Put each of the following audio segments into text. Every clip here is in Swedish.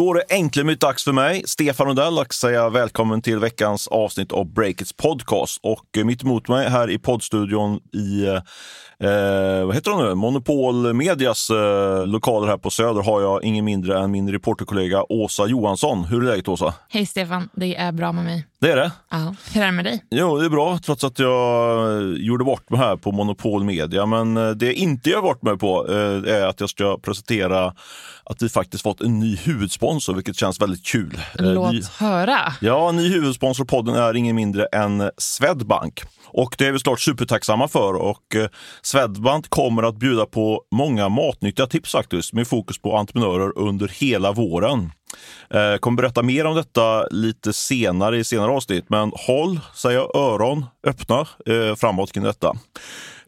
Då är det äntligen dags för mig, Stefan Rundell, att säga välkommen till veckans avsnitt av Breakits podcast. Och eh, mitt emot mig här i poddstudion i eh, eh vad heter de nu? Monopol Medias eh, lokaler här på Söder har jag ingen mindre än min reporterkollega Åsa Johansson. Hur är läget Åsa? Hej Stefan, det är bra med mig. Det är det? Ja, hur är det med dig? Jo, det är bra, trots att jag eh, gjorde bort mig här på Monopol Media. Men eh, det jag inte gör bort mig på eh, är att jag ska presentera att vi faktiskt fått en ny huvudsponsor, vilket känns väldigt kul. Låt ny, höra. Ja, ny huvudsponsor på podden är ingen mindre än Swedbank. Och det är vi såklart supertacksamma för och eh, Swedbank kommer att bjuda på många matnyttiga tips faktiskt med fokus på entreprenörer under hela våren. Jag kommer berätta mer om detta lite senare i senare avsnitt, men håll, säger öron öppna eh, framåt kring detta.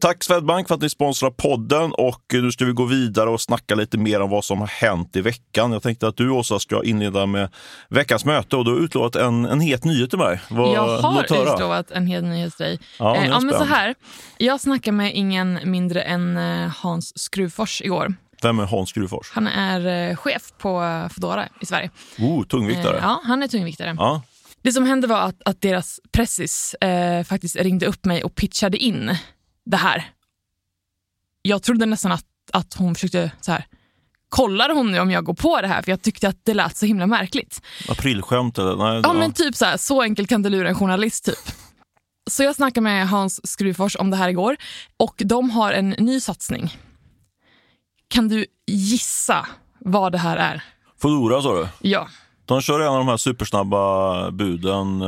Tack Swedbank för att ni sponsrar podden och nu ska vi gå vidare och snacka lite mer om vad som har hänt i veckan. Jag tänkte att du Åsa ska inleda med veckans möte och du har utlovat en, en het nyhet till mig. Vad, jag har utlovat en het nyhet till dig. Ja, eh, ja, men så här, jag snackade med ingen mindre än eh, Hans Skruvfors igår. Vem är Hans Skruvfors? Han är eh, chef på Foodora i Sverige. Oh, tungviktare. ja, han är tungviktare. Ja. Det som hände var att, att deras pressis eh, faktiskt ringde upp mig och pitchade in det här. Jag trodde nästan att, att hon försökte så här, kollar hon nu om jag går på det här? För jag tyckte att det lät så himla märkligt. Aprilskämt eller? Nej, ja, men typ så här, så enkelt kan du lura en journalist typ. Så jag snackade med Hans Skruvfors om det här igår och de har en ny satsning. Kan du gissa vad det här är? Foodora sa du? Ja. De kör en av de här supersnabba buden.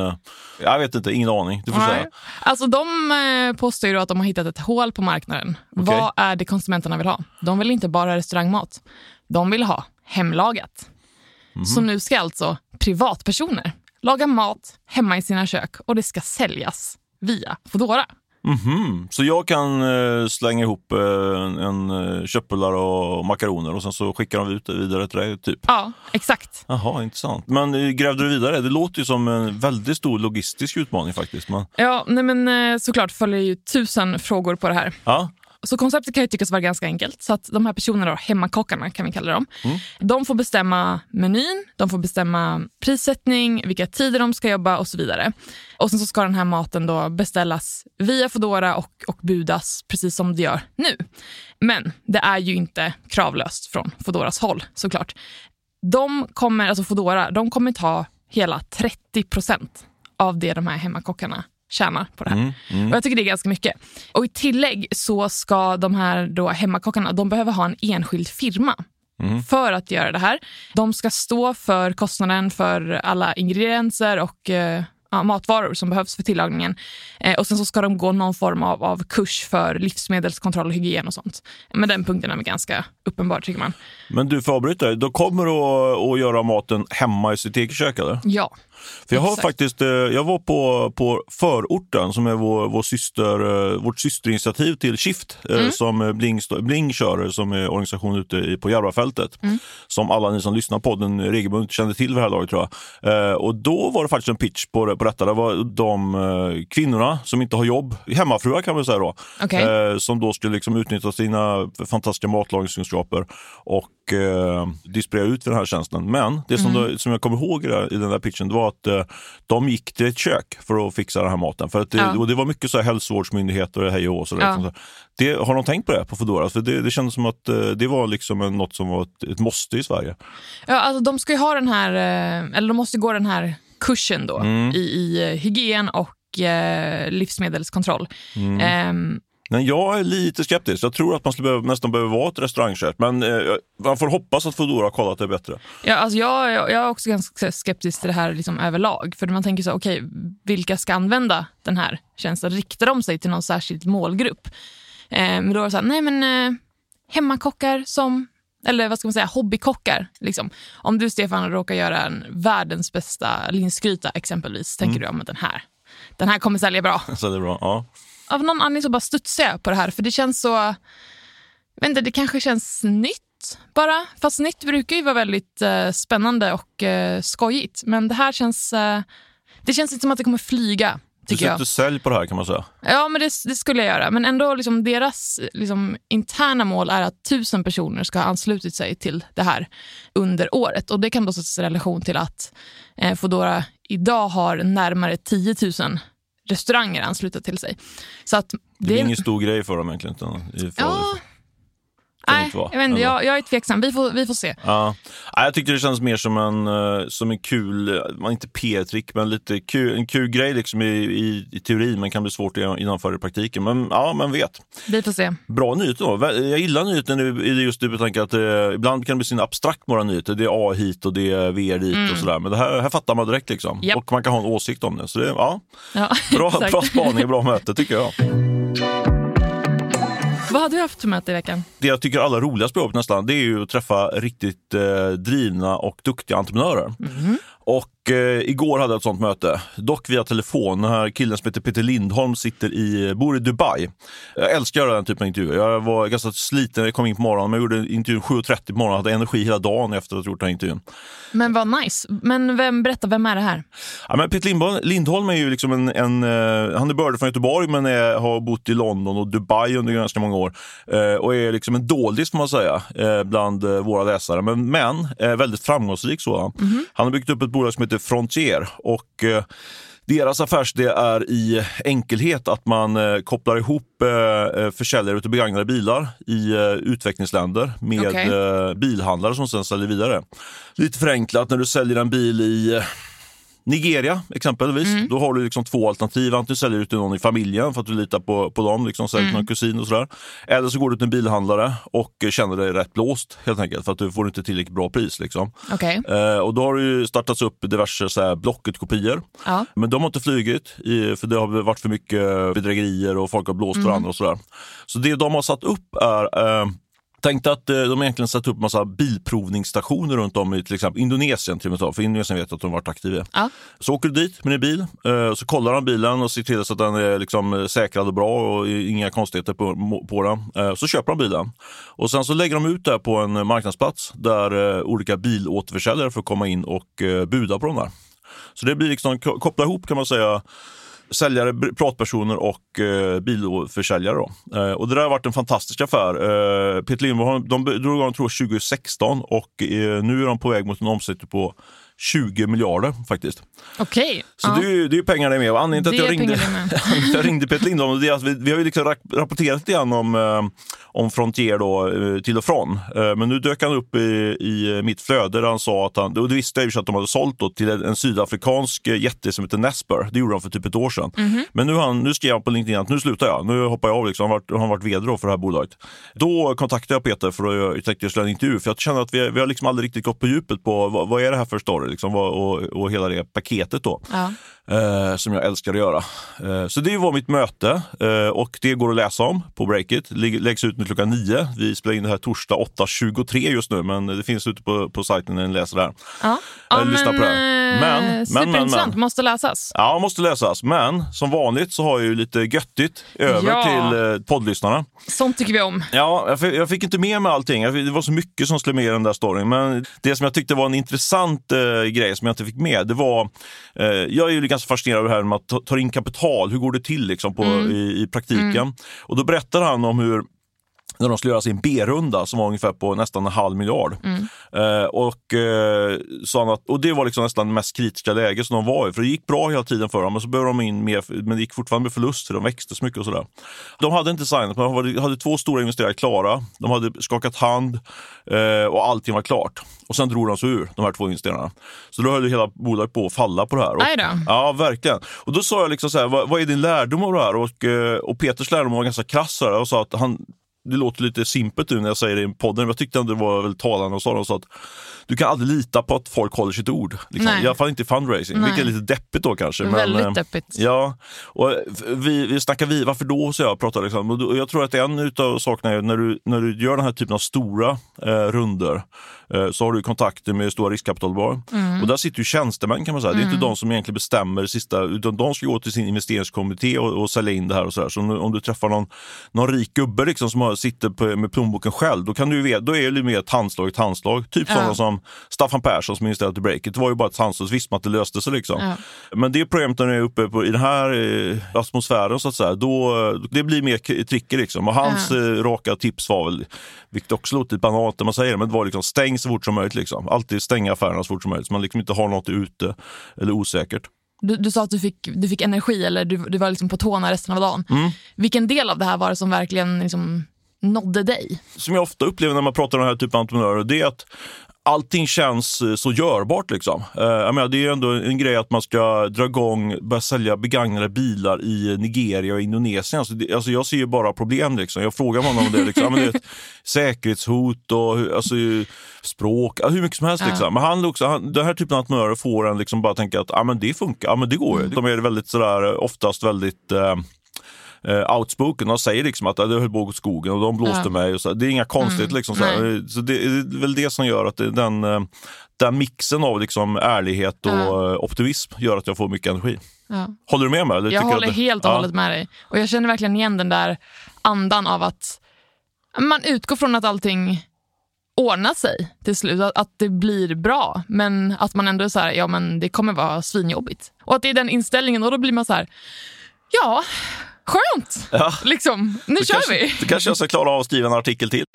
Jag vet inte, ingen aning. Du får Nej. säga. Alltså, de eh, påstår ju att de har hittat ett hål på marknaden. Okay. Vad är det konsumenterna vill ha? De vill inte bara restaurangmat. De vill ha hemlagat. Mm. Så nu ska alltså privatpersoner laga mat hemma i sina kök och det ska säljas via Foodora. Mm -hmm. Så jag kan eh, slänga ihop eh, en, en eh, köttbullar och makaroner och sen så skickar de ut det vidare till dig? Typ. Ja, exakt. Jaha, intressant. Men eh, grävde du vidare? Det låter ju som en väldigt stor logistisk utmaning faktiskt. Men... Ja, nej men eh, såklart följer ju tusen frågor på det här. Ja. Så konceptet kan ju tyckas vara ganska enkelt. Så att de här personerna, då, hemmakockarna kan vi kalla dem, mm. de får bestämma menyn, de får bestämma prissättning, vilka tider de ska jobba och så vidare. Och sen så ska den här maten då beställas via Fodora och, och budas precis som det gör nu. Men det är ju inte kravlöst från Fodoras håll såklart. De kommer, alltså Fodora, de kommer ta hela 30 procent av det de här hemmakockarna tjänar på det här. Mm, mm. Och jag tycker det är ganska mycket. Och i tillägg så ska de här då hemmakockarna, de behöver ha en enskild firma mm. för att göra det här. De ska stå för kostnaden för alla ingredienser och eh, ja, matvaror som behövs för tillagningen. Eh, och sen så ska de gå någon form av, av kurs för livsmedelskontroll och hygien och sånt. Men den punkten är ganska uppenbar tycker man. Men du, får avbryta. Då kommer du att, att göra maten hemma i sitt eget kök eller? Ja. För jag, har faktiskt, eh, jag var på, på Förorten som är vår, vår syster, eh, vårt systerinitiativ till Shift eh, mm. som Bling, Bling kör som är organisation ute på Järvafältet. Mm. Som alla ni som lyssnar på den regelbundet kände till vid det här laget tror jag. Och då var det faktiskt en pitch på, på detta. Det var de kvinnorna som inte har jobb, hemmafruar kan man säga då, okay. som då skulle liksom utnyttja sina fantastiska matlagningskunskaper och eh, distribuera ut för den här tjänsten. Men det som, mm. då, som jag kommer ihåg i, den där pitchen, det var att eh, de gick till ett kök för att fixa den här maten. För att det, ja. och det var mycket så här hälsovårdsmyndigheter och hej och så. Ja. Det, har de tänkt på det på Foodora? För det, det kändes som att eh, det var liksom något som var ett, ett måste i Sverige. Ja, alltså de ska ju ha den här, eh, eller de måste gå den här kursen då mm. i, i eh, hygien och eh, livsmedelskontroll. Mm. Um, men jag är lite skeptisk. Jag tror att man skulle behöva, nästan behöver vara ett restaurangkök. Men eh, man får hoppas att Foodora har kollat det bättre. Ja, alltså jag, jag, jag är också ganska skeptisk till det här liksom överlag. För man tänker så okej, okay, vilka ska använda den här tjänsten? Riktar de sig till någon särskild målgrupp? Eh, men då är det så här, nej men eh, hemmakockar som eller vad ska man säga, hobbykockar. Liksom. Om du Stefan råkar göra en världens bästa linsgryta exempelvis, tänker mm. du att den här, den här kommer sälja bra. Säljer bra, ja av någon anledning så bara studsar jag på det här. För det känns så... Jag inte, det kanske känns nytt bara. Fast nytt brukar ju vara väldigt eh, spännande och eh, skojigt. Men det här känns... Eh, det känns inte som att det kommer flyga Du tycker jag. sälj på det här kan man säga. Ja, men det, det skulle jag göra. Men ändå, liksom, deras liksom, interna mål är att tusen personer ska ha anslutit sig till det här under året. Och Det kan då sättas i relation till att eh, Foodora idag har närmare 10 000 restauranger ansluta till sig. Så att Det är ingen stor grej för dem egentligen. Utan, för, Ja, det nej, inte vara, jag, vet inte, jag, jag är tveksam. Vi får, vi får se. Ja. Ja, jag tyckte det kändes mer som en, eh, som en kul, eh, inte PR-trick, men lite kul, en kul grej liksom i, i, i teorin, men kan bli svårt att genomföra i praktiken. Men ja, man vet. Vi får se. Bra nyheter då. Jag gillar nyheten i just det betänket att eh, ibland kan det bli sin abstrakt några nyheter. Det är A hit och det är VR dit och sådär. Men det här, här fattar man direkt liksom. Japp. Och man kan ha en åsikt om det. Så det, ja, Ja, bra, bra spaning bra möte tycker jag. Vad har du haft för möte i veckan? Det jag tycker är allra roligast på jobbet nästan, det är ju att träffa riktigt eh, drivna och duktiga entreprenörer. Och eh, igår hade jag ett sånt möte, dock via telefon. Den här killen som heter Peter Lindholm sitter i, bor i Dubai. Jag älskar att göra den typen av intervjuer. Jag var ganska sliten när jag kom in på morgonen, men jag gjorde intervjun 7.30 på morgonen. hade energi hela dagen efter att ha gjort den här intervjun. Men vad nice. Men vem, berätta, vem är det här? Ja, men Peter Lindholm, Lindholm är ju liksom en, en eh, han är bördig från Göteborg men är, har bott i London och Dubai under ganska många år. Eh, och är liksom en doldis får man säga eh, bland eh, våra läsare. Men, men eh, väldigt framgångsrik så. Han har byggt upp ett bolag som heter Frontier och eh, deras affärsidé är i enkelhet att man eh, kopplar ihop eh, försäljare av begagnade bilar i eh, utvecklingsländer med eh, bilhandlare som sen säljer vidare. Lite förenklat, när du säljer en bil i Nigeria exempelvis, Mm. då har du liksom två alternativ. Antingen säljer du till någon i familjen för att du litar på, på dem, liksom säljer Mm. någon kusin och sådär. Eller så går du till en bilhandlare och eh, känner dig rätt blåst helt enkelt för att du får inte tillräckligt bra pris. Liksom. Okej. Eh, och då har det ju startats upp diverse så här, Blocket-kopior. Ja. Men de har inte flugit, i, för det har varit för mycket bedrägerier och folk har blåst Mm. varandra och sådär. Så det de har satt upp är eh, Tänk att eh, de egentligen satt upp massa bilprovningsstationer runt om i till exempel Indonesien. Till och för Indonesien vet jag att de varit aktiva. Ja. Så åker du dit med din bil, eh, så kollar de bilen och ser till så att den är liksom eh, säkrad och bra och inga konstigheter på, på den. Så köper de bilen. Och sen så lägger de ut det på en marknadsplats där olika bilåterförsäljare får komma in och buda på de där. Så det blir liksom ko- koppla ihop kan man säga säljare, pratpersoner och eh, bilförsäljare. Då. Eh, och det där har varit en fantastisk affär. Eh, Peter Lindholm, de drog igång tror 2016 och eh, nu är de på väg mot en omsättning på 20 miljarder faktiskt. Okej. Så Ja. det, är ju, det är pengar det med. Och Anledningen till att jag ringde, jag ringde Peter Lindholm, det är att vi, vi har ju liksom rap- rapporterat lite grann om, eh, om Frontier då, eh, till och från. Eh, men nu dök han upp i, i mitt flöde där han sa att han, och det visste jag ju att de hade sålt då, till en, sydafrikansk jätte som heter Nesper. Det gjorde de för typ ett år sedan. Men nu, han, nu skrev han på LinkedIn att nu slutar jag. Nu hoppar jag av. Liksom. Han har varit, han varit vd för det här bolaget. Då kontaktade jag Peter för att jag tänkte göra en intervju. För jag känner att vi, vi har liksom aldrig riktigt gått på djupet på vad, vad är det här för story liksom, och, och hela det paketet. då Ja. eh, som jag älskar att göra. Eh, så det var mitt möte eh, och det går att läsa om på Breakit. Lägg- Läggs ut nu klockan nio. Vi spelar in det här torsdag 8.23 just nu, men det finns ute på, på sajten när ni läser det här. Ja. Eller lyssna på det eh, Men, men, men, superintressant, men. måste läsas. Ja, måste läsas. Men som vanligt så har jag ju lite göttigt över Ja. till eh, poddlyssnarna. Sånt tycker vi om. Ja, jag fick, jag fick inte med mig allting. Det var så mycket som skulle med i den där storyn. Men det som jag tyckte var en intressant eh, grej som jag inte fick med, det var... Eh, jag är ju ganska fascinerad av det här med att ta, ta in kapital. Hur går det till liksom, på, i, i praktiken? Och då berättar han om hur när de skulle göra sin B-runda som var ungefär på nästan en halv miljard. Eh, och, eh, sa att, och det var liksom nästan det mest kritiska läget som de var i. För det gick bra hela tiden för dem, men så började de in mer, men det gick fortfarande med förluster. De växte så mycket och sådär. De hade inte signat, men de hade, två stora investerare klara. De hade skakat hand eh, och allting var klart. Och sen drog de sig ur, de här två investerarna. Så då höll hela bolaget på att falla på det här. Och. Ja, verkligen. Och då sa jag liksom så här, vad, vad är din lärdom av det här? Och, eh, och Peters lärdom var ganska krass och sa att han, det låter lite simpelt nu när jag säger det i podden, men jag tyckte ändå det var väldigt talande och sa de sa att du kan aldrig lita på att folk håller sitt ord. Liksom. I alla fall inte i fundraising, Nej. vilket är lite deppigt då kanske. Väldigt eh, deppigt. Ja, och vi, vi snackar vi, varför då? Så jag pratar liksom. och och jag tror att en av sakerna är när du, när du gör den här typen av stora eh, runder eh, så har du kontakter med stora riskkapitalbolag. Mm. Och där sitter ju tjänstemän kan man säga. Det är inte de som egentligen bestämmer det sista, utan de ska gå till sin investeringskommitté och, och sälja in det här och sådär. Så om du, om du träffar någon, någon rik gubbe liksom, som har då sitter på, med plånboken själv, då, kan du då är det mer ett handslag ett handslag. Typ ja. sådana som Staffan Persson som investerade i Breakit. Det var ju bara ett handslag, så visste man att det löste sig. Liksom. Ja. Men det problemet när du är uppe på, i den här eh, atmosfären, så att säga, då, det blir mer tricky. Liksom. Och hans ja. Eh, raka tips var väl, vilket också låter banalt när man säger det, men det var liksom stäng så fort som möjligt. Liksom. Alltid stänga affärerna så fort som möjligt, så man liksom inte har något ute eller osäkert. Du, du sa att du fick, du fick energi eller du, du var liksom på tårna resten av dagen. Mm. Vilken del av det här var det som verkligen liksom nådde dig? Som jag ofta upplever när man pratar om den här typen av entreprenörer, det är att allting känns eh, så görbart. Liksom. Eh, jag menar, det är ändå en grej att man ska dra igång, börja sälja begagnade bilar i Nigeria och Indonesien. Alltså, det, alltså jag ser ju bara problem. Liksom. Jag frågar honom om det. Liksom. men det är ett säkerhetshot och alltså, språk, hur mycket som helst. Ja. Liksom. Men han, också, han, den här typen av entreprenörer får en liksom bara tänka att ah, men det funkar, ah, men det går ju. Mm. De är väldigt, sådär, oftast väldigt eh, uh, outspoken. De säger liksom att det höll på att skogen och de blåste ja. mig. Och så. Det är inga konstigt. Mm. Liksom, så, så det, det, är väl det som gör att det, den, eh, den mixen av liksom ärlighet och ja. optimism gör att jag får mycket energi. Ja. Håller du med mig? Eller jag håller helt och hållet med dig. Och Jag känner verkligen igen den där andan av att man utgår från att allting ordnar sig till slut, att, att det blir bra. Men att man ändå är så här, ja men det kommer vara svinjobbigt. Och att det är den inställningen och då blir man så här, ja, Skönt! Ja. Liksom, nu du kör kanske, vi. Du kanske jag ska klara av att skriva en artikel till.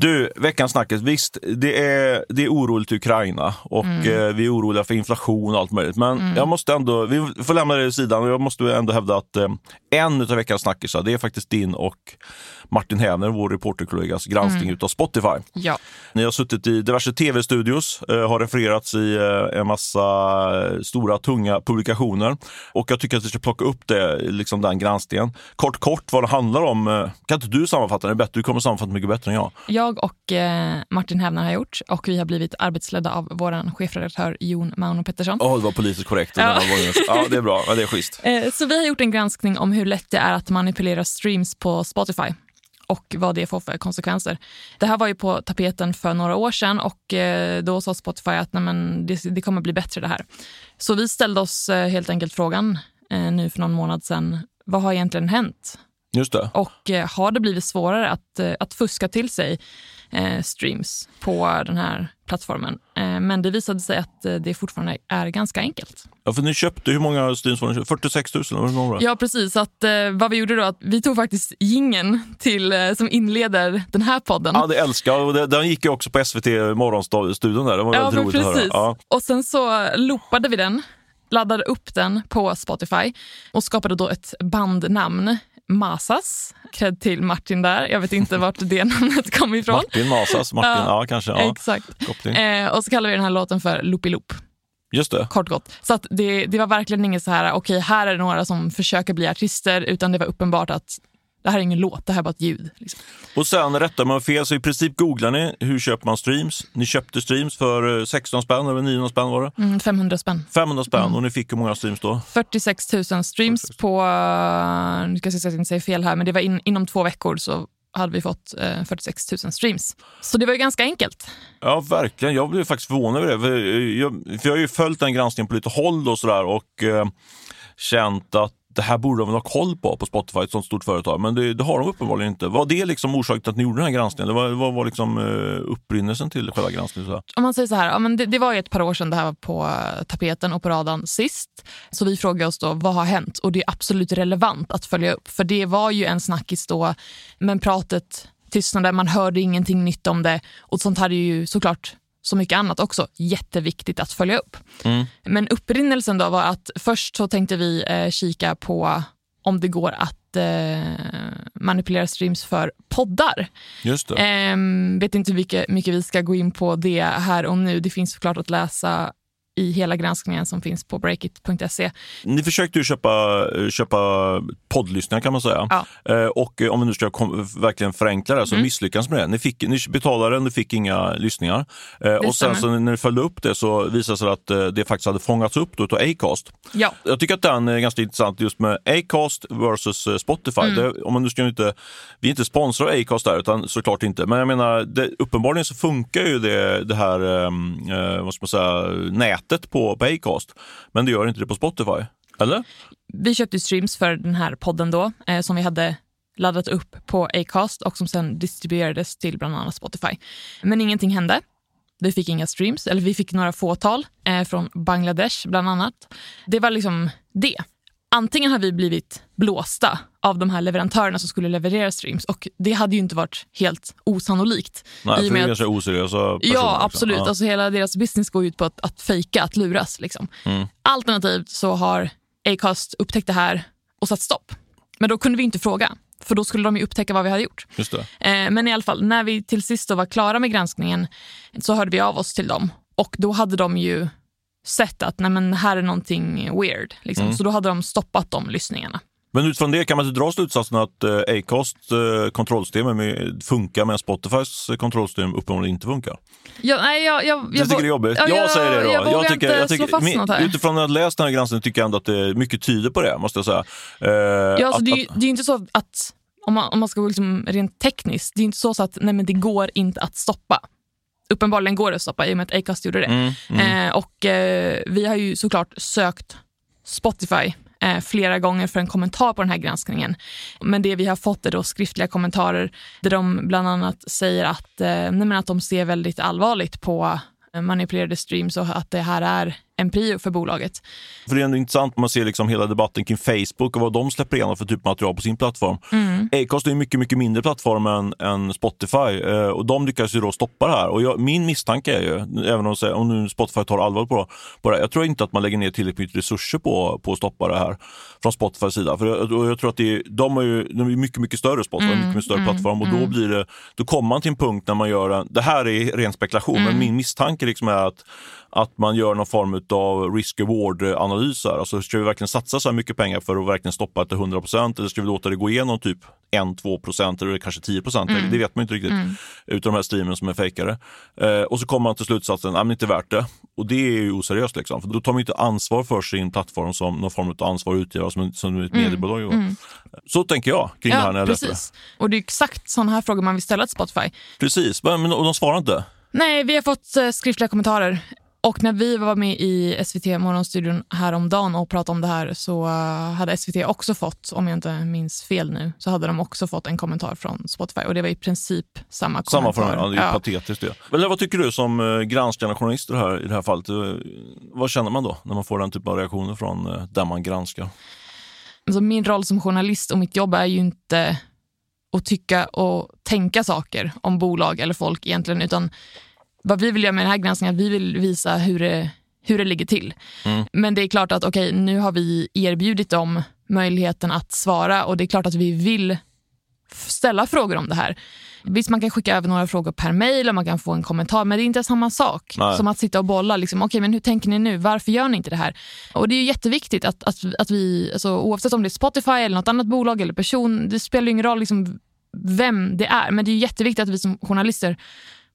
Du, veckans snackis. Visst, det är, det är oroligt i Ukraina och mm. eh, vi är oroliga för inflation och allt möjligt. Men mm. jag måste ändå, vi får lämna det i sidan och jag måste ändå hävda att eh, en av veckans snackisar, det är faktiskt din och Martin Häner, vår reporterkollegas granskning mm. av Spotify. Ja. Ni har suttit i diverse tv-studios, eh, har refererats i en massa stora, tunga publikationer. Och jag tycker att vi ska plocka upp det, liksom den granskningen. Kort, kort vad det handlar om. Kan inte du sammanfatta det bättre? Du kommer sammanfatta mycket bättre än jag. Jag och eh, Martin Hävner har gjort och vi har blivit arbetsledda av vår chefredaktör Jon Mauno Pettersson. oh, det var politiskt korrekt. Ja. ja, det är bra. Ja, det är schysst. Eh, så vi har gjort en granskning om hur lätt det är att manipulera streams på Spotify och vad det får för konsekvenser. Det här var ju på tapeten för några år sedan och eh, då sa Spotify att nej men, det, det kommer bli bättre det här. Så vi ställde oss helt enkelt frågan nu för någon månad sedan, vad har egentligen hänt? Just det. Och har det blivit svårare att, att fuska till sig eh, streams på den här plattformen. Eh, men det visade sig att eh, det fortfarande är ganska enkelt. Ja, för ni köpte, hur många streams var ni 46 000? Ja, precis. att, eh, vad vi gjorde då, att vi tog faktiskt gingen till, eh, som inleder den här podden. Ja, det älskar jag. Den gick ju också på SVT Morgonstudion där. Det var ja, väldigt roligt precis. att höra. Ja. Och sen så loopade vi den laddade upp den på Spotify och skapade då ett bandnamn Masas. Cred till Martin där. Jag vet inte vart det namnet kom ifrån. Martin Masas, Martin, ja, ja kanske. Ja. Exakt. Eh, och så kallar vi den här låten för Loopy-Loop. Just det. Kort gott. Så det, det var verkligen inget så här, okej okay, här är det några som försöker bli artister, utan det var uppenbart att det här är ingen låt, det här är bara ett ljud. Liksom. Och sen rättar man fel, så i princip googlar ni hur köper man streams. Ni köpte streams för 16 eh, spänn, eller 900 spänn var det? Mm, 500 spänn. 500 spänn mm. och ni fick hur många streams då? 46 000 streams 46. på, eh, nu ska jag se så att jag inte säger fel här, men det var in, inom två veckor så hade vi fått eh, 46 000 streams. Så det var ju ganska enkelt. Ja, verkligen. Jag blev faktiskt förvånad över det. För jag, för jag har ju följt den granskningen på lite håll och sådär och eh, känt att det här borde de väl ha koll på på Spotify, ett sånt stort företag. Men det, det har de uppenbarligen inte. Var det liksom orsaken till att ni gjorde den här granskningen? Eller Vad vad var liksom, uh, upprinnelsen till själva granskningen? Så Om man säger så här, ja, men det, det, var ju ett par år sedan det här var på eh, tapeten och på radarn sist. Så vi frågade oss då, vad har hänt? Och det är absolut relevant att följa upp. För det var ju en snackis då, men pratet tystnade, man hörde ingenting nytt om det. Och sånt hade ju såklart så mycket annat också jätteviktigt att följa upp. Mm. Men upprinnelsen då var att först så tänkte vi eh, kika på om det går att eh, manipulera streams för poddar. Just det. Eh, vet inte hur mycket, mycket vi ska gå in på det här och nu. Det finns såklart att läsa i hela granskningen som finns på breakit.se. Ni försökte ju köpa, köpa poddlyssningar kan man säga. Ja. Eh, och om vi nu ska verkligen förenkla det så mm. misslyckades med det. Ni, fick, ni betalade, ni fick inga lyssninningar. Eh, och sen så när ni följde upp det så visade det sig att eh, det faktiskt hade fångats upp av Acast. Ja. Jag tycker att den är ganska intressant just med Acast versus eh, Spotify. Mm. Det, om man nu ska inte, vi är inte sponsrade av Acast där, utan såklart inte. Men jag menar, det, uppenbarligen så funkar ju det, det här eh, vad ska man säga, nätet på, på Acast. Men det gör inte det på Spotify. Eller? vi köpte streams för den här podden då, eh, som vi hade laddat upp på Acast och som sen distribuerades till bland annat Spotify. Men ingenting hände. Vi fick inga streams, eller vi fick några fåtal eh, från Bangladesh bland annat. Det var liksom det. Antingen har vi blivit blåsta av de här leverantörerna som skulle leverera streams och det hade ju inte varit helt osannolikt. Nej, för det är ganska oseriösa personer. Ja, liksom. absolut. Ja. Alltså, hela deras business går ut på att, att fejka, att luras. Liksom. Mm. Alternativt så har Acast upptäckt det här och satt stopp. Men då kunde vi inte fråga, för då skulle de ju upptäcka vad vi hade gjort. Just. Eh, men i alla fall, när vi till sist var klara med granskningen så hörde vi av oss till dem och då hade de ju sett att nej men här är någonting weird. Liksom. Mm. Så då hade de stoppat de lyssningarna. Men utifrån det kan man inte dra slutsatsen att eh, Acast eh, kontrollsystem är med, funkar men Spotifys eh, kontrollsystem uppenbarligen inte funkar. Ja, nej, jag, jag, Du tycker det är jobbigt? Ja, jag, jag- säger det då. jag vågar tycker, slå fast min-. Utifrån att jag läst den här granskningen tycker jag ändå att det mycket tyder på det, måste jag säga. Eh, Ja, alltså, att, det, är ju, det är inte så att, om man, om man ska gå liksom rent tekniskt, det är inte så, så att nej, men det går inte att stoppa. Uppenbarligen går det att stoppa i och med att Acast gjorde det. mm, mm. Eh, och eh, vi har ju såklart sökt Spotify eh, flera gånger för en kommentar på den här granskningen. Men det vi har fått är då skriftliga kommentarer där de bland annat säger att, eh, att de ser väldigt allvarligt på eh, manipulerade streams och att det här är en prio för bolaget. För det är ändå intressant om man ser liksom hela debatten kring Facebook och vad de släpper igenom för typ material på sin plattform. Mm. Acast är en mycket, mycket mindre plattform än, än Spotify eh, och de lyckas ju då stoppa det här. Och jag, min misstanke är ju, även om, om nu Spotify tar allvar på, på det, jag tror inte att man lägger ner tillräckligt mycket resurser på, på att stoppa det här från Spotifys sida. För jag, jag tror att det är, de, är ju, de är mycket, mycket större Spotify, mycket, mycket större plattform och då blir det, då kommer man till en punkt när man gör en, det här är ren spekulation, men min misstanke liksom är att att man gör någon form av risk-reward-analys. här. Alltså, ska vi verkligen satsa så här mycket pengar för att verkligen stoppa det till 100% eller ska vi låta det gå igenom typ 1-2% eller kanske 10% Det vet man inte riktigt utav de här streamen som är fejkade. Eh, och så kommer man till slutsatsen att det inte är värt det. Och det är ju oseriöst. Liksom. För då tar man inte ansvar för sin plattform som någon form av ansvar och utgivare som, som ett mediebolag gör. Så tänker jag kring det här när jag läser det. precis. Och det är exakt sådana här frågor man vill ställa till Spotify. Precis, men, men och de svarar inte. Nej, vi har fått eh, skriftliga kommentarer. Och när vi var med i SVT Morgonstudion häromdagen och pratade om det här så eh, hade SVT också fått, om jag inte minns fel nu, så hade de också fått en kommentar från Spotify och det var i princip samma Samma kommentar. fråga, ja, det är Ja. patetiskt det. Men vad tycker du som eh, granskande journalist i det här, i det här fallet? Eh, Vad känner man då när man får den typen av reaktioner från där man granskar? Alltså min roll som journalist och mitt jobb är ju inte att tycka och tänka saker om bolag eller folk egentligen, utan vad vi vill göra med den här granskningen är att vi vill visa hur det, hur det ligger till. Mm. Men det är klart att okej, nu har vi erbjudit dem möjligheten att svara och det är klart att vi vill ställa frågor om det här. Visst, man kan skicka över några frågor per mejl och man kan få en kommentar, men det är inte samma sak Nej. som att sitta och bolla. Liksom, Okej, men hur tänker ni nu? Varför gör ni inte det här? Och Det är jätteviktigt att, att, att vi, alltså, oavsett om det är Spotify eller något annat bolag eller person, det spelar ingen roll liksom, vem det är, men det är jätteviktigt att vi som journalister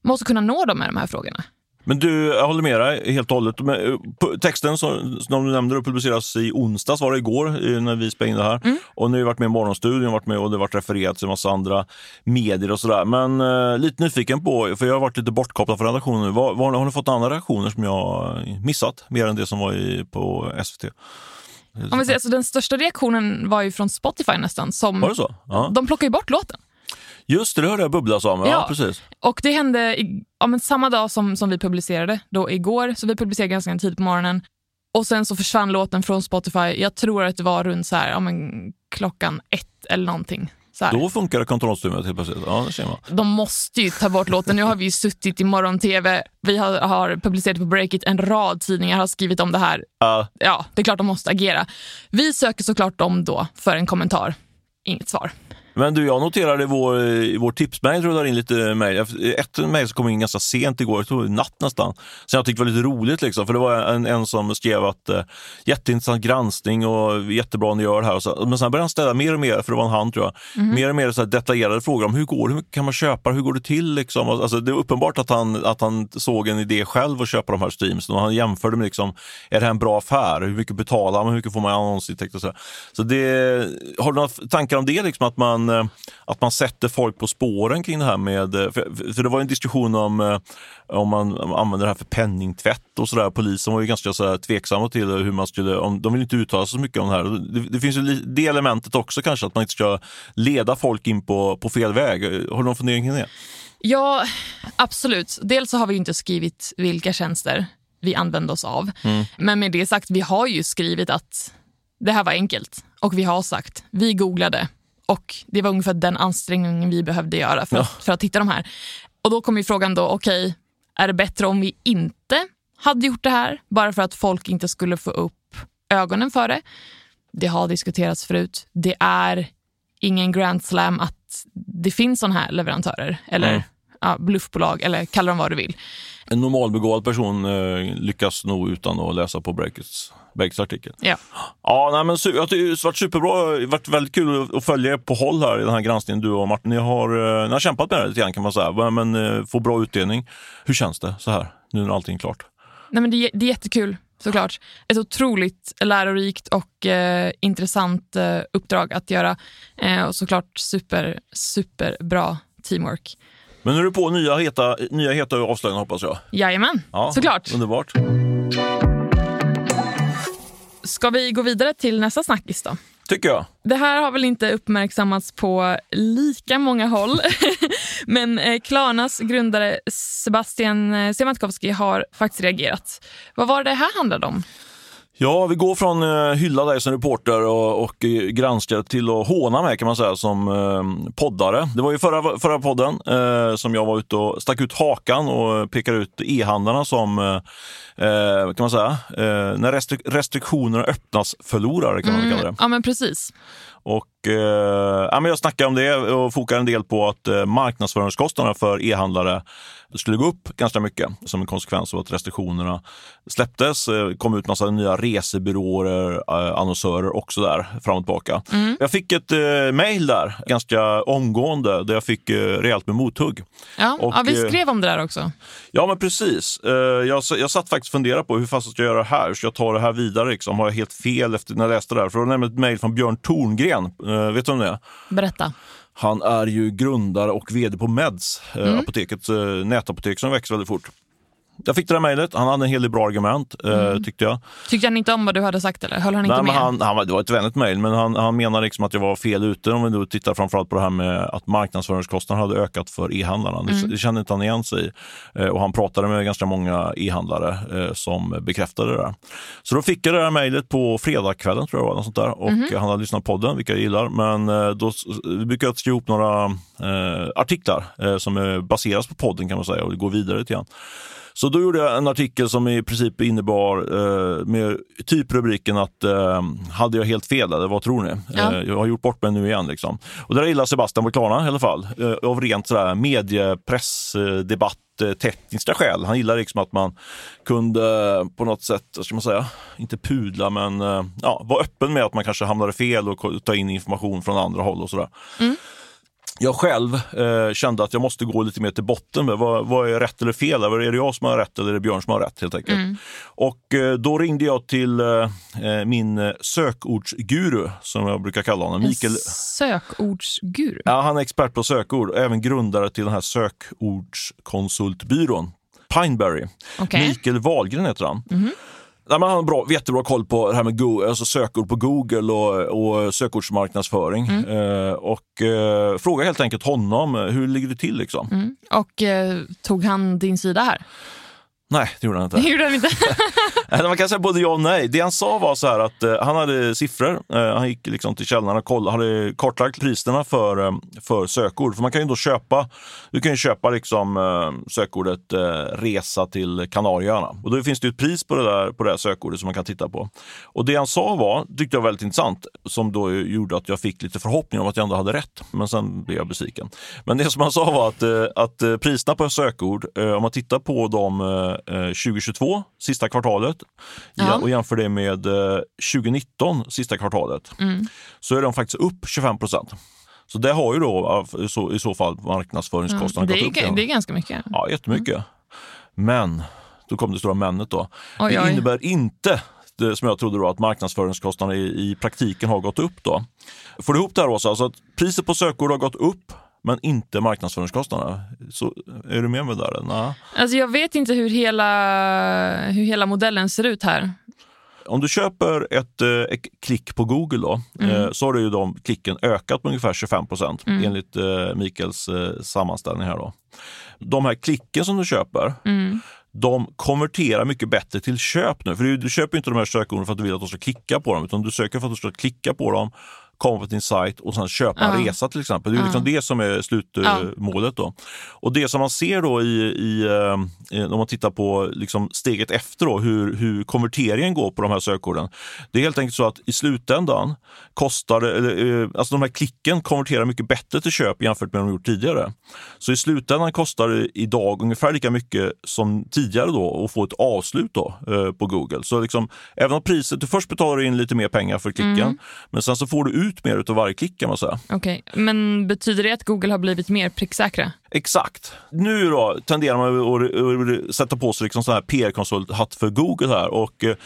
måste kunna nå dem med de här frågorna. Men du, jag håller med dig helt och hållet. Eh, texten som, som du nämnde publiceras i onsdags, var det igår, när vi spelade in det här. Mm. Och nu har jag varit med i Morgonstudion varit med och det har varit refererat till en massa andra medier och sådär. Men eh, lite nyfiken på, för jag har varit lite bortkopplad från redaktionen nu. Vad, vad, har ni fått andra reaktioner som jag missat? Mer än det som var i, på SVT? Om vi säger, alltså, den största reaktionen var ju från Spotify nästan. Som, Var det så? Ja. De plockar ju bort låten. Just det, det hörde jag bubblas om. Ja, Ja. precis. Och det hände i, ja, men samma dag som, som vi publicerade, då igår. Så vi publicerade ganska tidigt på morgonen. Och sen så försvann låten från Spotify. Jag tror att det var runt så här, ja, men, klockan ett eller någonting. Då funkar kontrollsystemet helt plötsligt. Ja, det ser man. De måste ju ta bort låten. Nu har vi ju suttit i morgon-tv. Vi har, har publicerat på Breakit. En rad tidningar har skrivit om det här. Ja, Ja, det är klart de måste agera. Vi söker såklart dem då för en kommentar. Inget svar. Men du, jag noterade i vår, i vår tipsmail rullar in lite mejl. Ett mejl som kom in ganska sent igår, jag tror natt nästan. Så jag tyckte var lite roligt, liksom, för det var en, en som skrev att eh, jätteintressant granskning och jättebra ni gör det här. Så. Men sen började han ställa mer och mer, för det var en han tror jag, mer och mer så här detaljerade frågor om hur går hur kan man köpa hur går det till? Liksom? Alltså, det är uppenbart att han, att han såg en idé själv att köpa de här streamsen och han jämförde med liksom, är det här en bra affär? Hur mycket betalar man? Hur mycket får man i annonsintäkter? Så, så det, har du några tankar om det, liksom, att man man, eh, att man sätter folk på spåren kring det här med... eh, För, för det var en diskussion om eh, om man använder det här för penningtvätt och sådär. Polisen var ju ganska så tveksamma till hur man skulle... Om, de vill inte uttala sig så mycket om det här. Det, det finns ju det elementet också kanske, att man inte ska leda folk in på, på fel väg. Har du någon fundering kring det? Ja, absolut. Dels så har vi inte skrivit vilka tjänster vi använder oss av. Men med det sagt, vi har ju skrivit att det här var enkelt. Och vi har sagt, vi googlade och det var ungefär den ansträngningen vi behövde göra för, Ja. att, för att hitta de här. Och då kommer ju frågan då, okej, är det bättre om vi inte hade gjort det här bara för att folk inte skulle få upp ögonen för det? Det har diskuterats förut. Det är ingen grand slam att det finns såna här leverantörer eller Mm. Ja, bluffbolag eller kalla dem vad du vill. En normalbegåvad person eh, lyckas nog utan att läsa på Breakits, Breakits artikel. Ja. Ja, nej, men jag tycker det har varit superbra. Det har varit väldigt kul att- följa er på håll här i den här granskningen, du och Martin. Ni har, eh, ni har kämpat med det lite grann kan man säga, men eh, får bra utdelning. Hur känns det så här, nu när allting är klart? Nej, men det, är- det är jättekul såklart. Ett otroligt lärorikt och eh, intressant eh, uppdrag att göra. Eh, och såklart super, superbra teamwork. Men nu är du på nya heta, nya heta avslöjanden hoppas jag. Jajamän, Ja, såklart. Underbart. Ska vi gå vidare till nästa snackis då? Tycker jag. Det här har väl inte uppmärksammats på lika många håll. Men eh, Klarnas grundare Sebastian eh, Siemiatkowski har faktiskt reagerat. Vad var det här handlade om? Ja, vi går från eh, hylla dig som reporter och, och eh, granskare till att håna mig kan man säga som eh, poddare. Det var ju förra, förra podden eh, som jag var ute och stack ut hakan och pekade ut e-handlarna som, eh, eh, kan man säga, eh, när restrik- restriktionerna öppnas förlorare kan man kalla det. Ja, men precis. Och, eh, ja, men jag snackade om det och fokade en del på att eh, marknadsföringskostnaderna för e-handlare skulle gå upp ganska mycket som en konsekvens av att restriktionerna släpptes. Eh, kom ut massa nya resebyråer, eh, annonsörer också där fram och tillbaka. Jag fick ett eh, mejl där ganska omgående där jag fick eh, rejält med mothugg. Ja, Och, ja, vi skrev om det där också. Ja, men precis. Jag, jag satt faktiskt och funderade på hur fast ska jag göra det här? Hur ska jag ta det här vidare? Liksom? Har jag helt fel efter när jag läste det här? För det var nämligen ett mejl från Björn Torngren. Eh, vet du vem det? Berätta. Han är ju grundare och vd på Meds, eh, Mm. apoteket, eh, nätapotek som växer väldigt fort. Jag fick det där mejlet. Han hade en hel del bra argument, eh, tyckte jag. Tyckte han inte om vad du hade sagt eller höll han inte Nej, med? han, han, det var ett vänligt mejl, men han, han menar liksom att jag var fel ute om vi då tittar framförallt på det här med att marknadsföringskostnaderna hade ökat för e-handlarna. Det, det kände inte han igen sig i. Eh, och han pratade med ganska många e-handlare eh, som bekräftade det där. Så då fick jag det där mejlet på fredagskvällen tror jag var, sånt där. och han hade lyssnat på podden, vilka jag gillar. Men då brukar jag skriva ihop några eh, artiklar eh, som baseras på podden kan man säga och det går vidare lite grann. Så då gjorde jag en artikel som i princip innebar eh, med typ rubriken att eh, hade jag helt fel eller vad tror ni? Ja. Eh, jag har gjort bort mig nu igen. Liksom. Och där gillar Sebastian Klarna i alla fall. Eh, av rent sådär mediepress, eh, eh, tekniska skäl. Han gillar liksom att man kunde eh, på något sätt, vad ska man säga, inte pudla men ja, vara öppen med att man kanske hamnade fel och ta in information från andra håll och sådär. Jag själv eh, kände att jag måste gå lite mer till botten med vad, vad är rätt eller fel? Är det jag som har rätt eller är det Björn som har rätt? helt enkelt. Och eh, då ringde jag till eh, eh, min eh, sökordsguru, som jag brukar kalla honom, En Mikael. sökordsguru. Ja, han är expert på sökord och även grundare till den här sökordskonsultbyrån Pineberry. Okej. Mikael Wahlgren heter han. Nej, men han har bra, jättebra koll på det här med Go alltså sökord på Google och, och sökordsmarknadsföring. Eh, och eh, fråga helt enkelt honom, eh, hur ligger det till? Liksom? Mm. Och eh, tog han din sida här? Nej, det gjorde han inte. Gjorde han inte. Man kan säga både ja och nej. Det han sa var så här att eh, han hade siffror. Eh, han gick liksom till källan och kollade, hade kartlagt priserna för, eh, för sökord. För man kan ju då köpa, du kan ju köpa liksom, eh, sökordet eh, resa till Kanarieöarna. Och då finns det ett pris på det, där, på det här sökordet som man kan titta på. Och det han sa var, tyckte jag var väldigt intressant, som då gjorde att jag fick lite förhoppning om att jag ändå hade rätt. Men sen blev jag besviken. Men det som han sa var att, eh, att priserna på sökord, om man tittar på dem 2022, sista kvartalet, Ja. och jämför det med eh, 2019, sista kvartalet, så är de faktiskt upp 25 procent. Så det har ju då eh, i så, i så fall marknadsföringskostnaderna det, gått upp. det är ganska mycket. Ja, jättemycket. Men, då kom det stora männet då. Oj, det oj. innebär inte eh, som jag trodde då, att marknadsföringskostnaderna i, i praktiken har gått upp. Då. Får du ihop det här Åsa? Alltså att priset på sökord har gått upp men inte marknadsföringskostnaderna. Så är du med mig där? Nej. Alltså jag vet inte hur hela, hur hela modellen ser ut här. Om du köper ett, eh, ett klick på Google då, mm. Eh, så har ju de klicken ökat med ungefär 25 procent mm. enligt eh, Mikaels sammanställning här. Då. De här klicken som du köper, mm. de konverterar mycket bättre till köp nu. För du, du köper inte de här sökorden för att du vill att de ska klicka på dem, utan du söker för att du ska klicka på dem komma på din sajt och sen köpa en uh. resa till exempel. Det är uh. liksom det som är slutmålet. Då. Och det som man ser då i, i eh, om man tittar på liksom steget efter då, hur, hur konverteringen går på de här sökorden. Det är helt enkelt så att i slutändan kostar det, eller, eh, alltså de här klicken konverterar mycket bättre till köp jämfört med de gjort tidigare. Så i slutändan kostar det idag ungefär lika mycket som tidigare då att få ett avslut då, eh, på Google. Så liksom, även om priset, du först betalar in lite mer pengar för klicken, mm. men sen så får du ut mer av varje klick kan man säga. Okej, okay. men betyder det att Google har blivit mer pricksäkra? Exakt. Nu då tenderar man att sätta på sig liksom sån här PR-konsulthatt för Google här. Och, eh,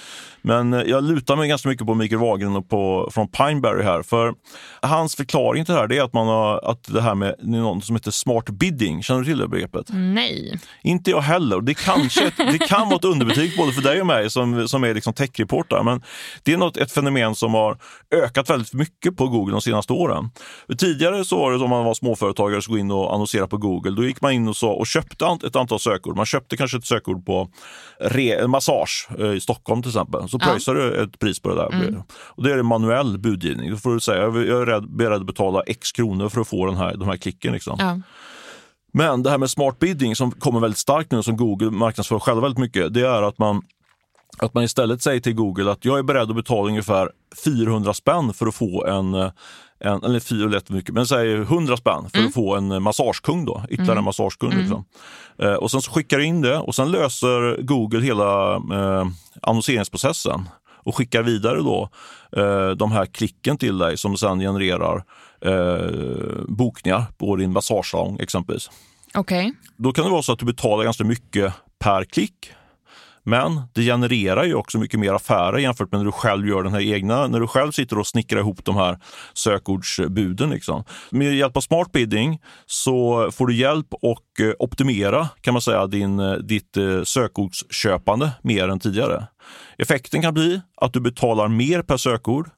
men jag lutar mig ganska mycket på Mikael Wahlgren på, från Pineberry här. För hans förklaring till det här är att man har att det här med något som heter smart bidding. Känner du till det begreppet? Nej. Inte jag heller. Det, kanske, det kan vara ett underbetyg både för dig och mig som, som är liksom techreportrar. Men det är något, ett fenomen som har ökat väldigt mycket på Google de senaste åren. Tidigare så var det om man var småföretagare så gå in och annonsera på Google Google, då gick man in och, så, och köpte ett antal sökord. Man köpte kanske ett sökord på re, massage eh, i Stockholm till exempel. Så pröjsar ja. du ett pris på det där. Mm. Och det är manuell budgivning. Då får du säga, jag är beredd att betala x kronor för att få den här, de här klicken. Liksom. Ja. Men det här med smart bidding som kommer väldigt starkt nu, som Google marknadsför själva väldigt mycket, det är att man att man istället säger till Google att jag är beredd att betala ungefär 400 spänn för att få en, en eller 400 mycket, men säg 100 spänn för mm. att få en massagekung då, ytterligare mm. en massagekung. Mm. Liksom. Eh, och sen så skickar du in det och sen löser Google hela eh, annonseringsprocessen och skickar vidare då eh, de här klicken till dig som sen genererar eh, bokningar på din massagesalong exempelvis. Okay. Då kan det vara så att du betalar ganska mycket per klick men det genererar ju också mycket mer affärer jämfört med när du själv gör den här egna, när du själv sitter och snickrar ihop de här sökordsbuden. Liksom. Med hjälp av smart bidding så får du hjälp och eh, optimera kan man säga din, eh, ditt eh, sökordsköpande mer än tidigare. Effekten kan bli att du betalar mer per sökord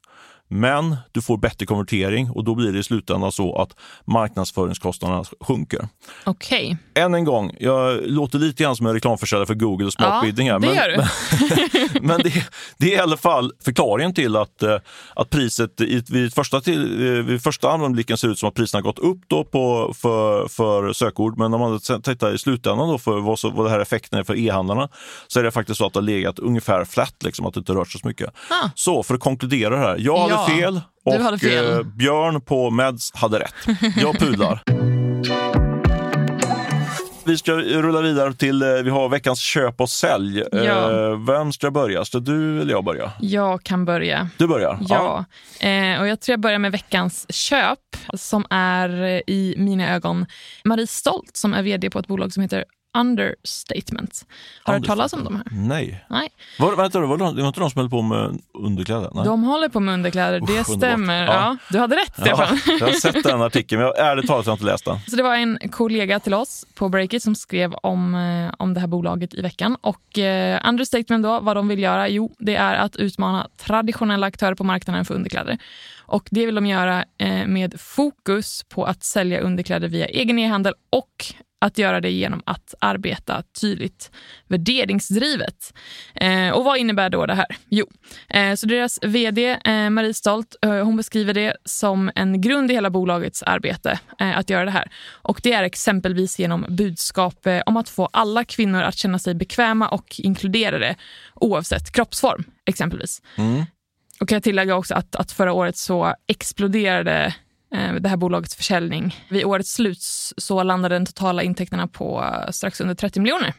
men du får bättre konvertering och då blir det i slutändan så att marknadskostnaderna sjunker. Okej. Okay. Än en gång, jag låter lite grann som en reklamförsäljare för Google och Smart Bidding här. Det men, gör du. men, men det, det, är i alla fall förklaringen till att, eh, att priset i, vid, första till, eh, vid första anblicken ser ut som att priserna gått upp då på, för, för sökord. Men om man tittar i slutändan då för vad, så, vad det här effekten är för e-handlarna så är det faktiskt så att det har legat ungefär flat, liksom, att det inte rört sig så mycket. Ah. Så för att konkludera det här. Jag hade fel och hade fel. Eh, Björn på Meds hade rätt. Jag pudlar. Vi ska rulla vidare till, eh, vi har veckans köp och sälj. Eh, ja. Vem ska börja? Ska du eller jag börja? Jag kan börja. Du börjar? Ja. ja. Eh, och jag tror jag börjar med veckans köp som är i mina ögon Marie Stolt som är vd på ett bolag som heter Understatement. Har du hört talas om de här? Nej. Nej. Var, vänta, var det, var inte de som höll på med underkläder? Nej. De håller på med underkläder, det Usch, stämmer. Ja. ja. du hade rätt Stefan. Ja, jag har sett den artikeln, men jag, ärligt talat har jag inte läst den. Så det var en kollega till oss på Breakit som skrev om, eh, om det här bolaget i veckan. Och eh, Understatement då, vad de vill göra? Jo, det är att utmana traditionella aktörer på marknaden för underkläder. Och Det vill de göra eh, med fokus på att sälja underkläder via egen e-handel och att göra det genom att arbeta tydligt värderingsdrivet. Eh, och vad innebär då det här? Jo, eh, så deras vd eh, Marie Stolt, eh, hon beskriver det som en grund i hela bolagets arbete eh, att göra det här. Och det är exempelvis genom budskap eh, om att få alla kvinnor att känna sig bekväma och inkluderade oavsett kroppsform, exempelvis. Mm. Och kan jag tillägga också att, att förra året så exploderade det här bolagets försäljning. Vid årets slut så landade den totala intäkterna på strax under 30 miljoner.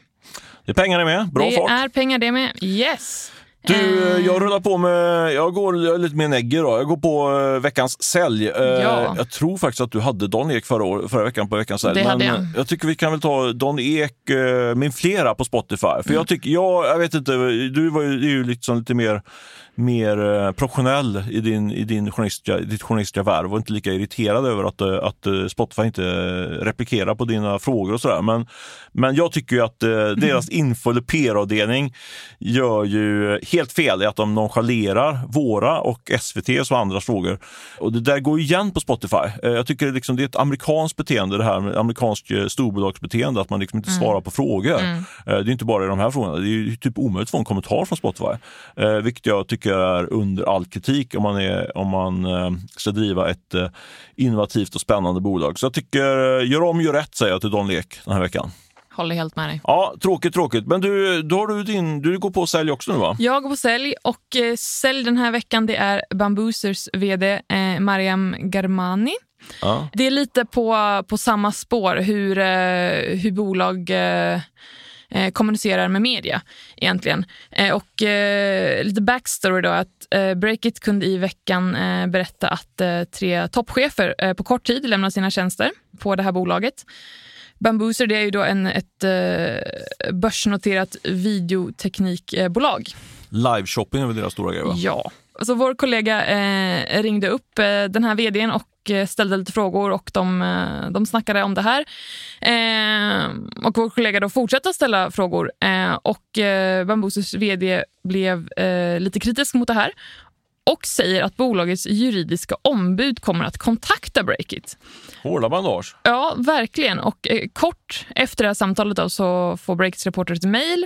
Det är pengar det med. Bra det fart. Det är pengar det med. Yes. Du, eh, jag rullar på med, jag går jag lite mer negger då. Jag går på veckans sälj. Ja. Jag tror faktiskt att du hade Dan Ek förra, år, förra veckan på veckans sälj. Det hade jag. eh, jag tycker vi kan väl ta Dan Ek min flera på Spotify. För Mm. jag tycker, jag, jag vet inte, du var ju, ju liksom lite mer mer eh, professionell i, din, i din journalistiska, ditt journalistiska värv och inte lika irriterad över att, eh, att eh, Spotify inte replikerar på dina frågor och sådär. Men, men jag tycker ju att eh, deras info eller PR-avdelning gör ju helt fel i att de nonchalerar våra och SVTs och andras frågor. Och det där går igen på Spotify. Jag tycker det, liksom, det är ett amerikanskt beteende det här med amerikanskt storbolagsbeteende att man liksom inte svarar på frågor. Eh, Det är inte bara i de här frågorna. Det är ju typ omöjligt att få en kommentar från Spotify. Vilket jag tycker är under all kritik om man, är, om man eh, ska driva ett eh, innovativt och spännande bolag. Så jag tycker, eh, gör om, gör rätt säger jag till Don Lek den här veckan. Håller helt med dig. Ja, tråkigt, tråkigt. Men du, då har du din, du går på sälj också nu va? Jag går på sälj och eh, sälj den här veckan det är Bamboozers vd eh, Mariam Garmani. Ja. Det är lite på, på samma spår hur, eh, hur bolag eh, eh, kommunicerar med media egentligen. Eh, och eh, lite backstory då att eh, Breakit kunde i veckan eh, berätta att eh, tre toppchefer på kort tid lämnar sina tjänster på det här bolaget. Bambooser det är ju då en, ett eh, börsnoterat videoteknikbolag. Live-shopping är väl deras stora grej va? Ja. Så vår kollega eh, ringde upp eh, den här vdn och ställde lite frågor och de, eh, de snackade om det här. Eh, och vår kollega då fortsatte att ställa frågor eh, och eh, Bamboozers vd blev eh, lite kritisk mot det här och säger att bolagets juridiska ombud kommer att kontakta Breakit. Hårda bandage. Ja, verkligen. Och eh, kort efter det här samtalet då, så får Breakits reporter ett mejl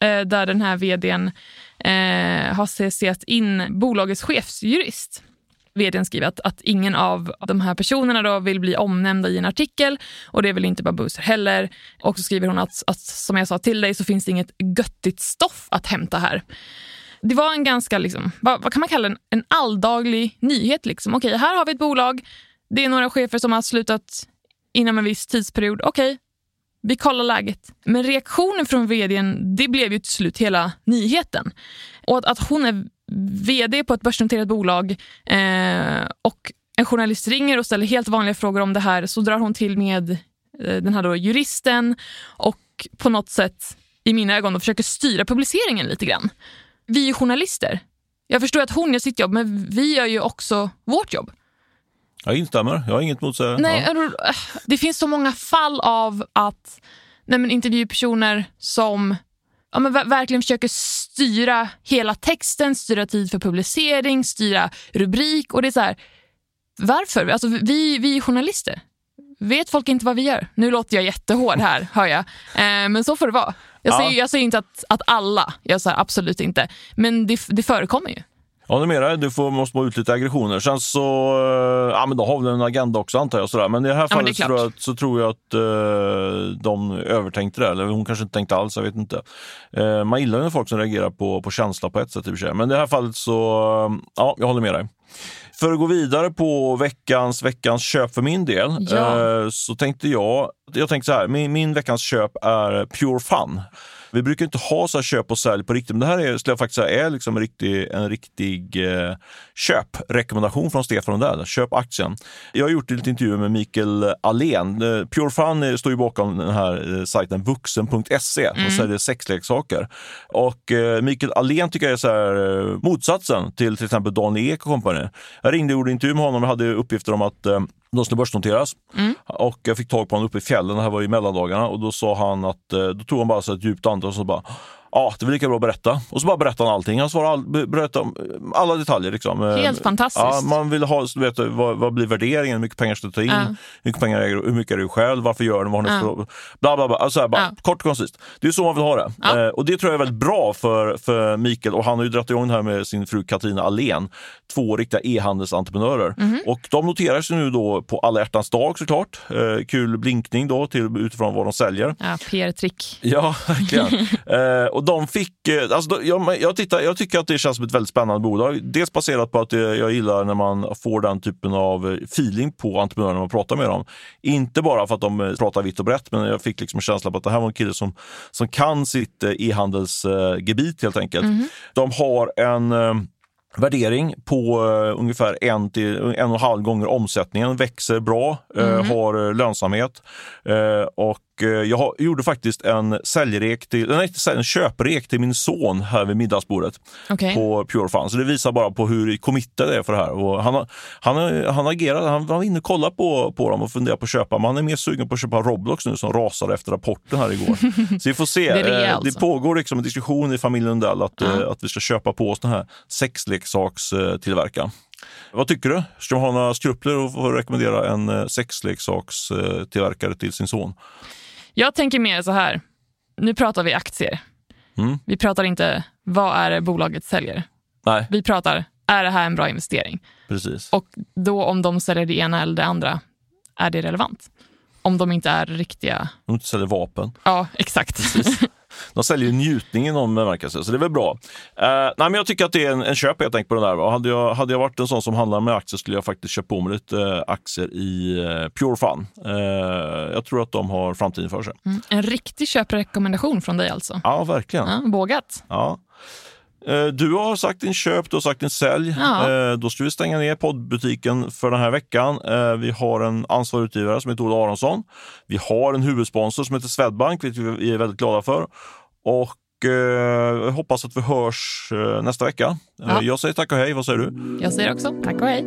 eh, där den här vdn eh, har CCat in bolagets chefsjurist. Vdn skriver att, att ingen av de här personerna då vill bli omnämnda i en artikel och det vill inte Babuser heller. Och så skriver hon att, att som jag sa till dig så finns det inget göttigt stoff att hämta här. Det var en ganska, liksom, vad, vad kan man kalla en, en alldaglig nyhet. Liksom. Okej, här har vi ett bolag. Det är några chefer som har slutat inom en viss tidsperiod. Okej, vi kollar läget. Men reaktionen från vdn, det blev ju till slut hela nyheten. Och att, att hon är vd på ett börsnoterat bolag eh, och en journalist ringer och ställer helt vanliga frågor om det här så drar hon till med eh, den här då juristen och på något sätt i mina ögon då försöker styra publiceringen lite grann. Vi är journalister. Jag förstår att hon gör sitt jobb, men vi gör ju också vårt jobb. Jag instämmer, jag har inget emot att. Nej, Ja. äh, Det finns så många fall av att nej, men intervjupersoner som ja, men ver- verkligen försöker styra hela texten, styra tid för publicering, styra rubrik. Och det är så här, Varför? Alltså, vi, vi är journalister. Vet folk inte vad vi gör? Nu låter jag jättehård här, hör jag. Eh, men så får det vara. Jag, Ja. säger, jag säger inte att, att alla så här, absolut inte. Men det, det förekommer ju. Håller med dig, du får, måste få ut lite aggressioner. Sen så, eh, ja men då har vi en agenda också antar jag. Sådär. Men i det här Ja, det fallet så, klart. tror jag, så tror jag att eh, de övertänkte det. Eller hon kanske inte tänkte alls, jag vet inte. Eh, man gillar ju folk som reagerar på, på känsla på ett sätt i och för sig. Men i det här fallet så, eh, ja, jag håller med dig. För att gå vidare på veckans, veckans köp för min del Ja. eh, så tänkte jag, jag tänkte så här, min, min veckans köp är Pure Fun. Vi brukar inte ha så köp och sälj på riktigt, men det här är, skulle jag faktiskt säga är liksom en riktig, en riktig eh, köprekommendation från Stefan Lundell. Köp aktien. Jag har gjort lite intervjuer med Mikael Allén. Eh, Pure Fun eh, står ju bakom den här eh, sajten vuxen.se som säljer sexleksaker. Och eh, Mikael Allén tycker jag är så här, motsatsen till till exempel Daniel Ek och kompani. Jag ringde och gjorde intervju med honom och hade uppgifter om att eh, de skulle börsnoteras. Och jag fick tag på honom uppe i fjällen, det här var i mellandagarna. Och då sa han att, eh, då tog han bara så ett djupt andetag och så bara Ja, det väl lika bra att berätta. Och så bara berättade han allting. Han svarade all, be- berättade om eh, alla detaljer. Liksom. Eh, Helt fantastiskt. Ja, man vill ha, du vet, vad, vad blir värderingen? Hur mycket pengar ska du ta in? Ja. Hur mycket pengar äger du? Hur mycket är du själv? Varför gör du? Vad har. Bla, bla, bla. Alltså, bara, Ja. Kort och koncist. Det är så man vill ha det. Eh, och det tror jag är väldigt bra för, för Mikael. Och han har ju dragit igång det här med sin fru Katarina Allén. Två riktiga e-handelsentreprenörer. Mhm. Och de noteras ju nu då på alla hjärtans dag såklart. Eh, kul blinkning då till, utifrån vad de säljer. Ja, PR-trick. Ja, verkligen. och de fick, eh, alltså, jag, jag, tittar, jag tycker att det känns som ett väldigt spännande bolag. Dels baserat på att eh, jag gillar när man får den typen av eh, feeling på entreprenörer när man pratar med dem. Inte bara för att de pratar vitt och brett, men jag fick liksom känslan på att det här var en kille som, som kan sitt eh, e-handelsgebit helt enkelt. De har en värdering på eh, ungefär en till en och en halv gånger omsättningen, växer bra, eh, har eh, lönsamhet. Eh, och jag har, gjorde faktiskt en säljrek till, nej, en köprek till min son här vid middagsbordet Okej. på Pure Fun. Så det visar bara på hur committed det är för det här. Och han, han, han agerade, han var inne och kollade på, på dem och funderade på att köpa, men han är mer sugen på att köpa Roblox nu som rasade efter rapporten här igår. Så vi får se. Det är det Eh, alltså. det pågår liksom en diskussion i familjen Lundell att, eh, att vi ska köpa på oss den här sexleksakstillverkaren. Vad tycker du? Ska man ha några skrupler och rekommendera en eh, sexleksakstillverkare till sin son? Jag tänker mer så här. Nu pratar vi aktier. Mm. Vi pratar inte vad är det bolaget säljer. Nej, Vi pratar är det här en bra investering? precis. Och då om de säljer det ena eller det andra, är det relevant? Om de inte är riktiga... De inte säljer vapen. Ja, exakt. De säljer ju njutning i någon bemärkelse, så det är väl bra. Eh, nej, men jag tycker att det är en, en köp helt enkelt på den där. Och hade, jag, hade jag varit en sån som handlar med aktier skulle jag faktiskt köpa på mig lite eh, aktier i eh, Pure Fun. Eh, jag tror att de har framtiden för sig. Mm. En riktig köprekommendation från dig alltså. Ja, verkligen. Ja, vågat. Ja. Eh, Du har sagt din köp, du har sagt din sälj. Ja. Eh, Då ska vi stänga ner poddbutiken för den här veckan. Eh, Vi har en ansvarig utgivare som heter Ola Aronsson. Vi har en huvudsponsor som heter Swedbank, vilket vi är väldigt glada för. Och jag hoppas att vi hörs nästa vecka. Ja. Jag säger tack och hej, vad säger du? Jag säger också tack och hej.